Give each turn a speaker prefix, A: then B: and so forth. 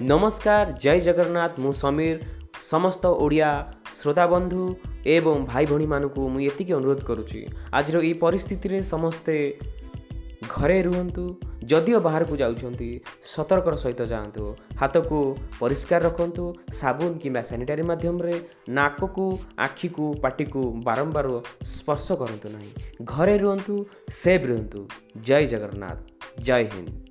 A: ନମସ୍କାର ଜୟ ଜଗନ୍ନାଥ ମୁଁ ସମୀର ସମସ୍ତ ଓଡ଼ିଆ ଶ୍ରୋତାବନ୍ଧୁ ଏବଂ ଭାଇ ଭଉଣୀମାନଙ୍କୁ ମୁଁ ଏତିକି ଅନୁରୋଧ କରୁଛି। ଆଜିର ଏଇ ପରିସ୍ଥିତିରେ ସମସ୍ତେ ଘରେ ରୁହନ୍ତୁ ଯଦିଓ ବାହାରକୁ ଯାଉଛନ୍ତି ସତର୍କର ସହିତ ଯାଆନ୍ତୁ ହାତକୁ ପରିଷ୍କାର ରଖନ୍ତୁ ସାବୁନ କିମ୍ବା ସାନିଟାରୀ ମାଧ୍ୟମରେ ନାକକୁ ଆଖିକୁ ପାଟିକୁ ବାରମ୍ବାର ସ୍ପର୍ଶ କରନ୍ତୁ ନାହିଁ। ଘରେ ରୁହନ୍ତୁ ସେଫ୍ ରୁହନ୍ତୁ। ଜୟ ଜଗନ୍ନାଥ ଜୟ ହିନ୍ଦ।